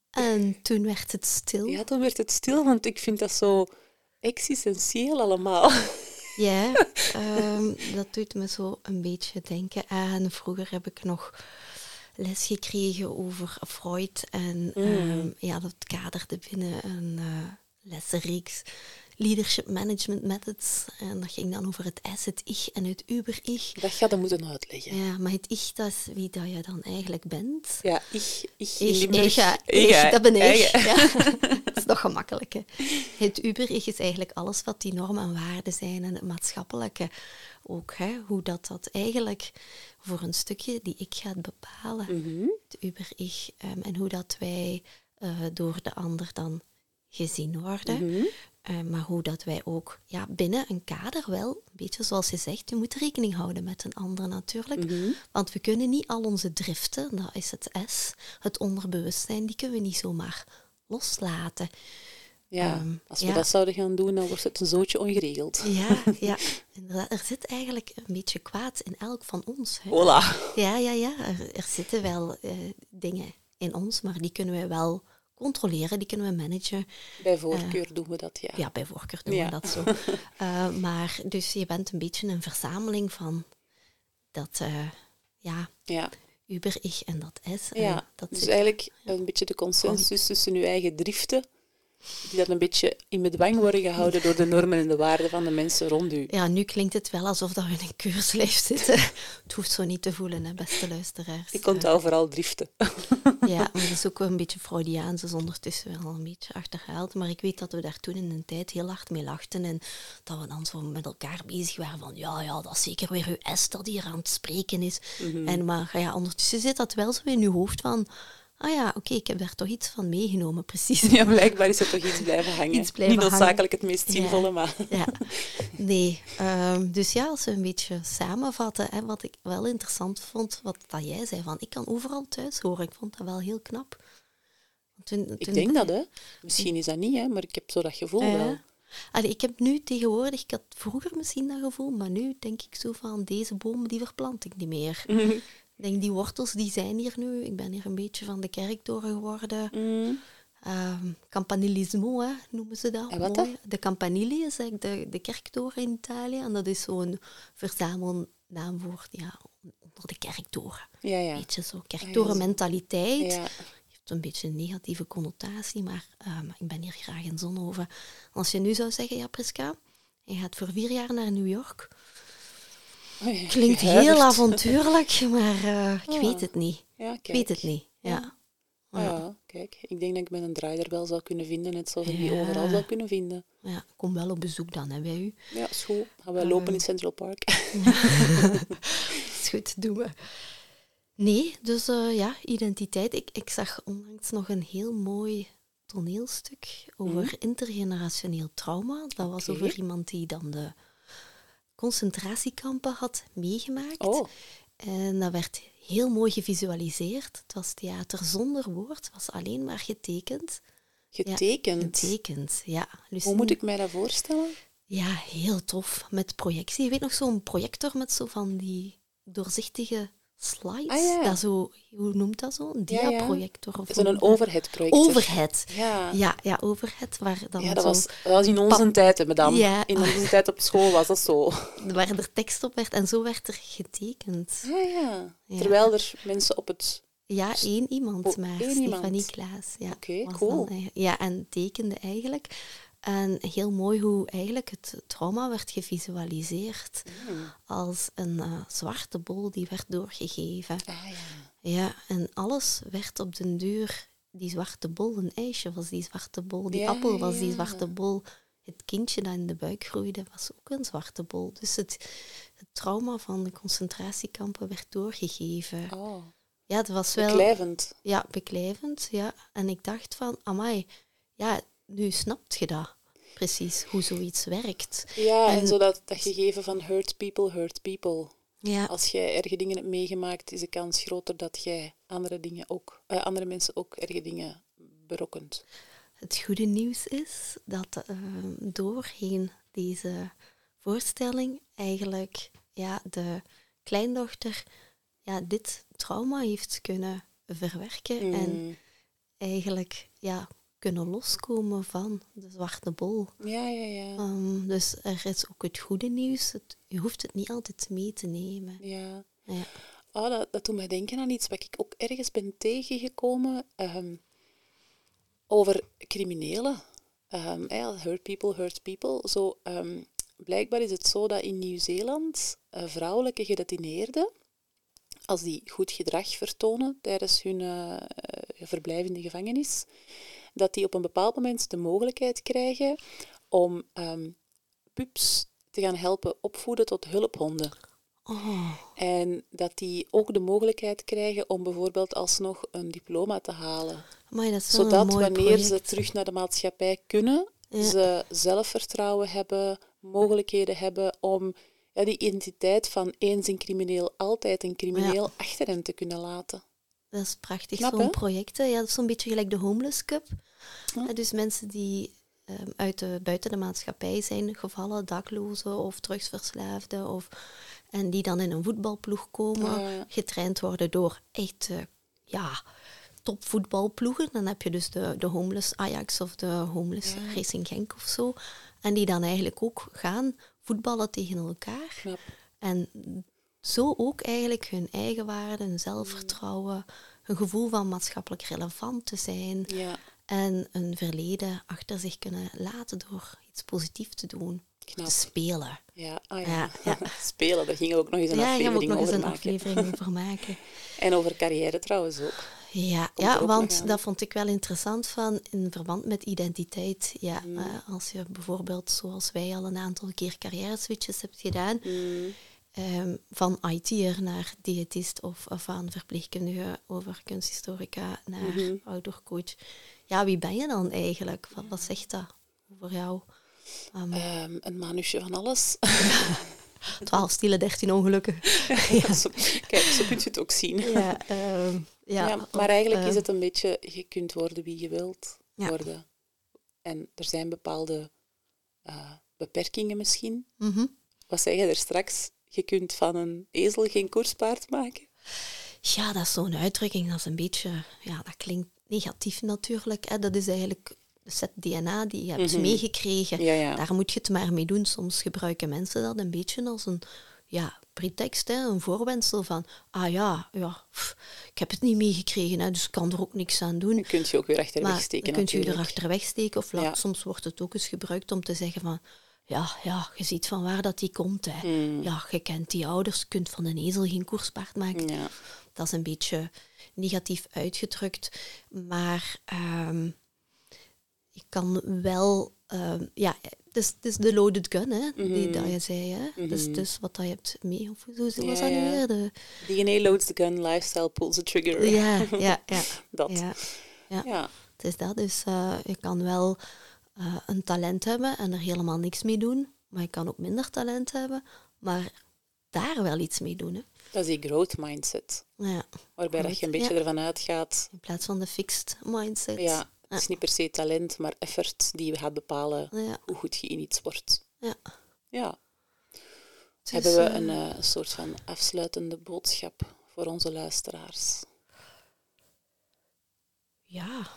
En toen werd het stil. Ja, dan werd het stil, want ik vind dat zo existentieel allemaal. Ja, ehm, dat doet me zo een beetje denken aan. Vroeger heb ik nog les gekregen over Freud. En ehm, ja, dat kaderde binnen een eh lessenreeks Leadership Management Methods. En dat ging dan over het S, het ich en het uber-ich. Dat gaat je moeten uitleggen. Ja, maar het ich, dat is wie dat je dan eigenlijk bent. Ja, ik, ik, in Ich, ich, ja, Ik, ich, dat ben ik. Ja. dat is nog gemakkelijk. Hè. Het uber-ich is eigenlijk alles wat die normen en waarden zijn en het maatschappelijke ook. Hè. Hoe dat, dat eigenlijk voor een stukje die ik gaat bepalen. Mhm. Het uber-ich. ehm, en hoe dat wij eh, door de ander dan gezien worden. Mhm. Eh, maar hoe dat wij ook ja, binnen een kader wel, een beetje zoals je zegt, je moet rekening houden met een ander natuurlijk. Mhm. Want we kunnen niet al onze driften, dat is het S, het onderbewustzijn, die kunnen we niet zomaar loslaten. Ja, Ehm, als we ja. dat zouden gaan doen, dan wordt het een zootje ongeregeld. Ja, ja, inderdaad. Er zit eigenlijk een beetje kwaad in elk van ons. Hè. Hola. Ja, ja, ja. Er, er zitten wel eh, dingen in ons, maar die kunnen we wel controleren, die kunnen we managen. Bij voorkeur doen we dat, ja. Ja, bij voorkeur doen Ja. we dat zo. Eh, maar dus je bent een beetje een verzameling van dat, eh, ja, Ja, Uber-ich en dat S. En ja. dat dus eigenlijk een beetje de consensus tussen uw eigen driften, die dan een beetje in bedwang worden gehouden door de normen en de waarden van de mensen rond u. Ja, nu klinkt het wel alsof dat we in een keurslijf zitten. het hoeft zo niet te voelen, hè, beste luisteraars. Ik onthoud vooral driften. Ja, maar dat is ook wel een beetje Freudiaans, is ondertussen wel een beetje achterhaald. Maar ik weet dat we daar toen in een tijd heel hard mee lachten en dat we dan zo met elkaar bezig waren van ja, ja, dat is zeker weer uw S dat hier aan het spreken is. Mhm. En maar ja, ondertussen zit dat wel zo in uw hoofd van ah ja, oké, ik heb daar toch iets van meegenomen, precies. Ja, blijkbaar is er toch iets blijven hangen. Iets blijven Niet noodzakelijk het meest Ja. zinvolle, maar... Ja, nee. ehm, dus ja, als we een beetje samenvatten, hè, wat ik wel interessant vond, wat dat jij zei, van ik kan overal thuis horen. Ik vond dat wel heel knap. Toen, Ik denk dat, hè. Misschien is dat niet, hè, maar ik heb zo dat gevoel Ja. wel. Allee, ik heb nu tegenwoordig, ik had vroeger misschien dat gevoel, maar nu denk ik zo van, deze boom die verplant ik niet meer. Ik denk, die wortels die zijn hier nu. Ik ben hier een beetje van de kerktoren geworden. Mm. Ehm campanilismo, hè, noemen ze dat. En wat mooi. De campanili is eigenlijk de, de kerktoren in Italië. En dat is zo'n verzamelnaam voor ja, onder de kerktoren. Ja, ja. Een beetje zo kerktorenmentaliteit. Ja. heeft een beetje een negatieve connotatie, maar ehm, ik ben hier graag in Zonhoven. Als je nu zou zeggen, ja Priska, je gaat voor vier jaar naar New York. Klinkt heel avontuurlijk, maar eh, ik Ah. weet het niet. Ja, Ik weet het niet, ja. Ah ja, kijk. Ik denk dat ik met een draaier wel zou kunnen vinden, net zoals ik die overal zou kunnen vinden. Ja, kom wel op bezoek dan, hè, bij u. Ja, is goed. Gaan wij lopen in Central Park. is goed, doen we. Nee, dus eh, ja, identiteit. Ik, ik zag onlangs nog een heel mooi toneelstuk over Mhm. intergenerationeel trauma. Dat was over iemand die dan de concentratiekampen had meegemaakt. Oh, En dat werd heel mooi gevisualiseerd. Het was theater zonder woord, het was alleen maar getekend. getekend. Getekend, ja. Dus Hoe moet ik mij dat voorstellen? Ja, heel tof. Met projectie. Je weet nog zo'n projector met zo van die doorzichtige slides? Ah, ja. dat zo, hoe noemt dat zo? Een Ja, ja. diaprojector? Of Zo'n noemt dat? overhead projector. Overhead. Ja. Ja, ja, overhead. Waar, dan Ja, dat zo, was, dat was in onze tijd, hè, madame. In onze tijd op school was dat zo. waar er tekst op werd. En zo werd er getekend. Ja. Ja. Terwijl er mensen op het... Ja, één iemand Oh, maar. Stefanie iemand. Klaas. Ja, Oké, cool. dan eigen- ja, en tekende eigenlijk. En heel mooi hoe eigenlijk het trauma werd gevisualiseerd Hmm. als een eh, zwarte bol die werd doorgegeven. Ah ja. Ja, en alles werd op den duur die zwarte bol. Een ijsje was die zwarte bol, die Ja, appel was die zwarte bol. Het kindje dat in de buik groeide was ook een zwarte bol. Dus het, het trauma van de concentratiekampen werd doorgegeven. Oh, Ja, het was wel beklijvend. ja, beklijvend. Ja. En ik dacht van, amai, ja, nu snapt je dat precies, hoe zoiets werkt. Ja, en, En- zo dat, dat gegeven van hurt people, hurt people. Ja, Als jij erge dingen hebt meegemaakt, is de kans groter dat jij andere, dingen ook, eh, andere mensen ook erge dingen berokkent. Het goede nieuws is dat eh, doorheen deze voorstelling eigenlijk ja, de kleindochter ja, dit trauma heeft kunnen verwerken en Mm. eigenlijk ja, kunnen loskomen van de zwarte bol. Ja, ja, ja. Ehm, dus er is ook het goede nieuws. Het, je hoeft het niet altijd mee te nemen. ja. Ja. Oh, dat, dat doet mij denken aan iets wat ik ook ergens ben tegengekomen ehm, over criminelen. Ehm, hurt people, hurt people. Zo, blijkbaar is het zo dat in Nieuw-Zeeland eh, vrouwelijke gedetineerden, als die goed gedrag vertonen tijdens hun eh, verblijf in de gevangenis, dat die op een bepaald moment de mogelijkheid krijgen om ehm, pups te gaan helpen opvoeden tot hulphonden. Oh, En dat die ook de mogelijkheid krijgen om bijvoorbeeld alsnog een diploma te halen. maar dat is wel Zodat een wanneer ze terug naar de maatschappij kunnen, Ja. ze zelfvertrouwen hebben, mogelijkheden hebben om ja, die identiteit van eens een crimineel, altijd een crimineel achter hen te kunnen laten. Dat is prachtig, zo'n project. hè. Ja, dat is zo'n beetje gelijk de Homeless Cup. Ja. Eh, Dus mensen die ehm, uit de, buiten de maatschappij zijn gevallen, daklozen of drugsverslaafden, of, en die dan in een voetbalploeg komen, Ja. getraind worden door echt eh, ja, topvoetbalploegen. Dan heb je dus de, de Homeless Ajax of de Homeless. Racing Genk of zo. En die dan eigenlijk ook gaan voetballen tegen elkaar. En zo ook eigenlijk hun eigen waarde, hun zelfvertrouwen, een gevoel van maatschappelijk relevant te zijn Ja, en een verleden achter zich kunnen laten door iets positiefs te doen. knap. Spelen. Ja, ah, ja. Spelen, daar gingen we ook nog eens een Ja, daar gaan we ook aflevering nog eens over een maken. aflevering over maken. En over carrière trouwens ook. Ja, ja want dat vond ik wel interessant van in verband met identiteit. Ja, Mm. eh, als je bijvoorbeeld, zoals wij al een aantal keer carrière switches hebt gedaan, Mm, Ehm, van IT'er naar diëtist of, of van verpleegkundige over kunsthistorica naar Mhm. outdoor coach. Ja, wie ben je dan eigenlijk? Wat, wat zegt dat over jou? Ehm, ehm, een manusje van alles. 12 stielen, 13 ongelukken. Ja, zo- Kijk, zo kun je het ook zien. ja, ja, maar eigenlijk is ehm, het een beetje, je kunt worden wie je wilt worden. En er zijn bepaalde eh, beperkingen misschien. mhm. Wat zei je er straks? Je kunt van een ezel geen koerspaard maken. Ja, dat is zo'n uitdrukking. Dat is een beetje, ja, dat klinkt negatief natuurlijk. Hè. Dat is eigenlijk de set DNA die je hebt Mhm. meegekregen. Ja, ja. Daar moet je het maar mee doen. Soms gebruiken mensen dat een beetje als een ja, pretext, hè, een voorwendsel van, ah ja, ja pff, ik heb het niet meegekregen, hè, dus ik kan er ook niks aan doen. Dan kun je ook weer achterweg steken dan kun je er achterweg steken. Of Ja. soms wordt het ook eens gebruikt om te zeggen van, ja, ja, je ziet van waar dat die komt. Hè. Mm. Ja, je kent die ouders, je kunt van een ezel geen koerspaard maken. Ja. Dat is een beetje negatief uitgedrukt. Maar ehm, ik kan wel... ehm, ja, het is, het is de loaded gun, hè, die dat je zei. Hè. Dus, dus wat dat je hebt mee... Of hoe was. Ja, dat nu ja. weer? De, DNA loads the gun, lifestyle pulls the trigger. ja, ja, ja. Dat. ja. Ja. Ja. Het is dat. Dus eh, je kan wel eh, een talent hebben en er helemaal niks mee doen. Maar je kan ook minder talent hebben, maar daar wel iets mee doen. Hè. Dat is die growth mindset. Ja. Waarbij dat je een beetje ja. ervan uitgaat. In plaats van de fixed mindset. Ja, het is niet per se talent, maar effort die gaat bepalen hoe goed je in iets wordt. ja. Ja. Dus, Hebben we eh, een eh, soort van afsluitende boodschap voor onze luisteraars? Ja,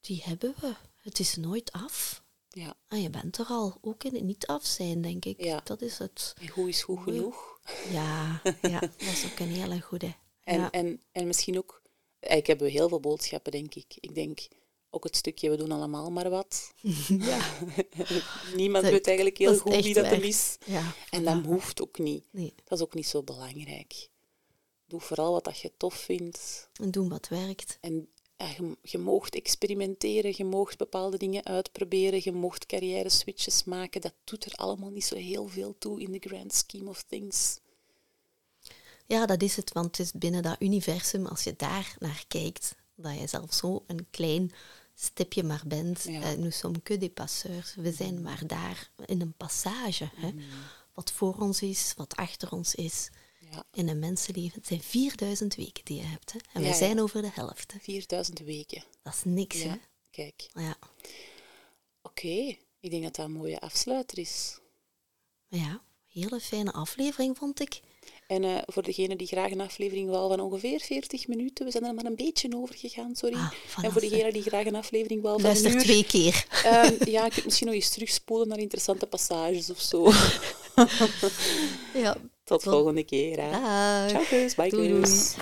die hebben we. Het is nooit af. Ja. En je bent er al. Ook in het niet af zijn, denk ik. Ja. Dat is het. En hoe is goed genoeg? Ja, ja, dat is ook een hele goede. En, Ja. en, en misschien ook... Eigenlijk hebben we heel veel boodschappen, denk ik. Ik denk ook het stukje, we doen allemaal maar wat. ja. Niemand Dat- weet eigenlijk heel goed wie dat hem is. ja. En dat hoeft ook niet. Nee. Dat is ook niet zo belangrijk. Doe vooral wat dat je tof vindt. En doen wat werkt. En je, je moogt experimenteren, je moogt bepaalde dingen uitproberen, je moogt carrière switches maken. Dat doet er allemaal niet zo heel veel toe in the grand scheme of things. Ja, dat is het, want het is binnen dat universum, als je daar naar kijkt, dat je zelf zo een klein stipje maar bent. Ja. Eh, nous sommes que des passeurs. We zijn maar daar in een passage. Hè? Mm. Wat voor ons is, wat achter ons is. Ja, In een mensenleven. Het zijn 4000 weken die je hebt. Hè? En Ja, ja. zijn over de helft. Hè? 4000 weken. Dat is niks, hè? kijk. Ja. Oké, ik denk dat dat een mooie afsluiter is. Ja, hele fijne aflevering vond ik. En eh, voor degene die graag een aflevering wou van ongeveer 40 minuten, we zijn er maar een beetje over gegaan, sorry. Ah, en voor zeg. degene die graag een aflevering wou van Luister een uur, twee keer. ehm, ja, je kunt misschien nog eens terugspoelen naar interessante passages of zo. Ja. Tot volgende keer. Hè. Dag. Ciao, kus, bye, kus.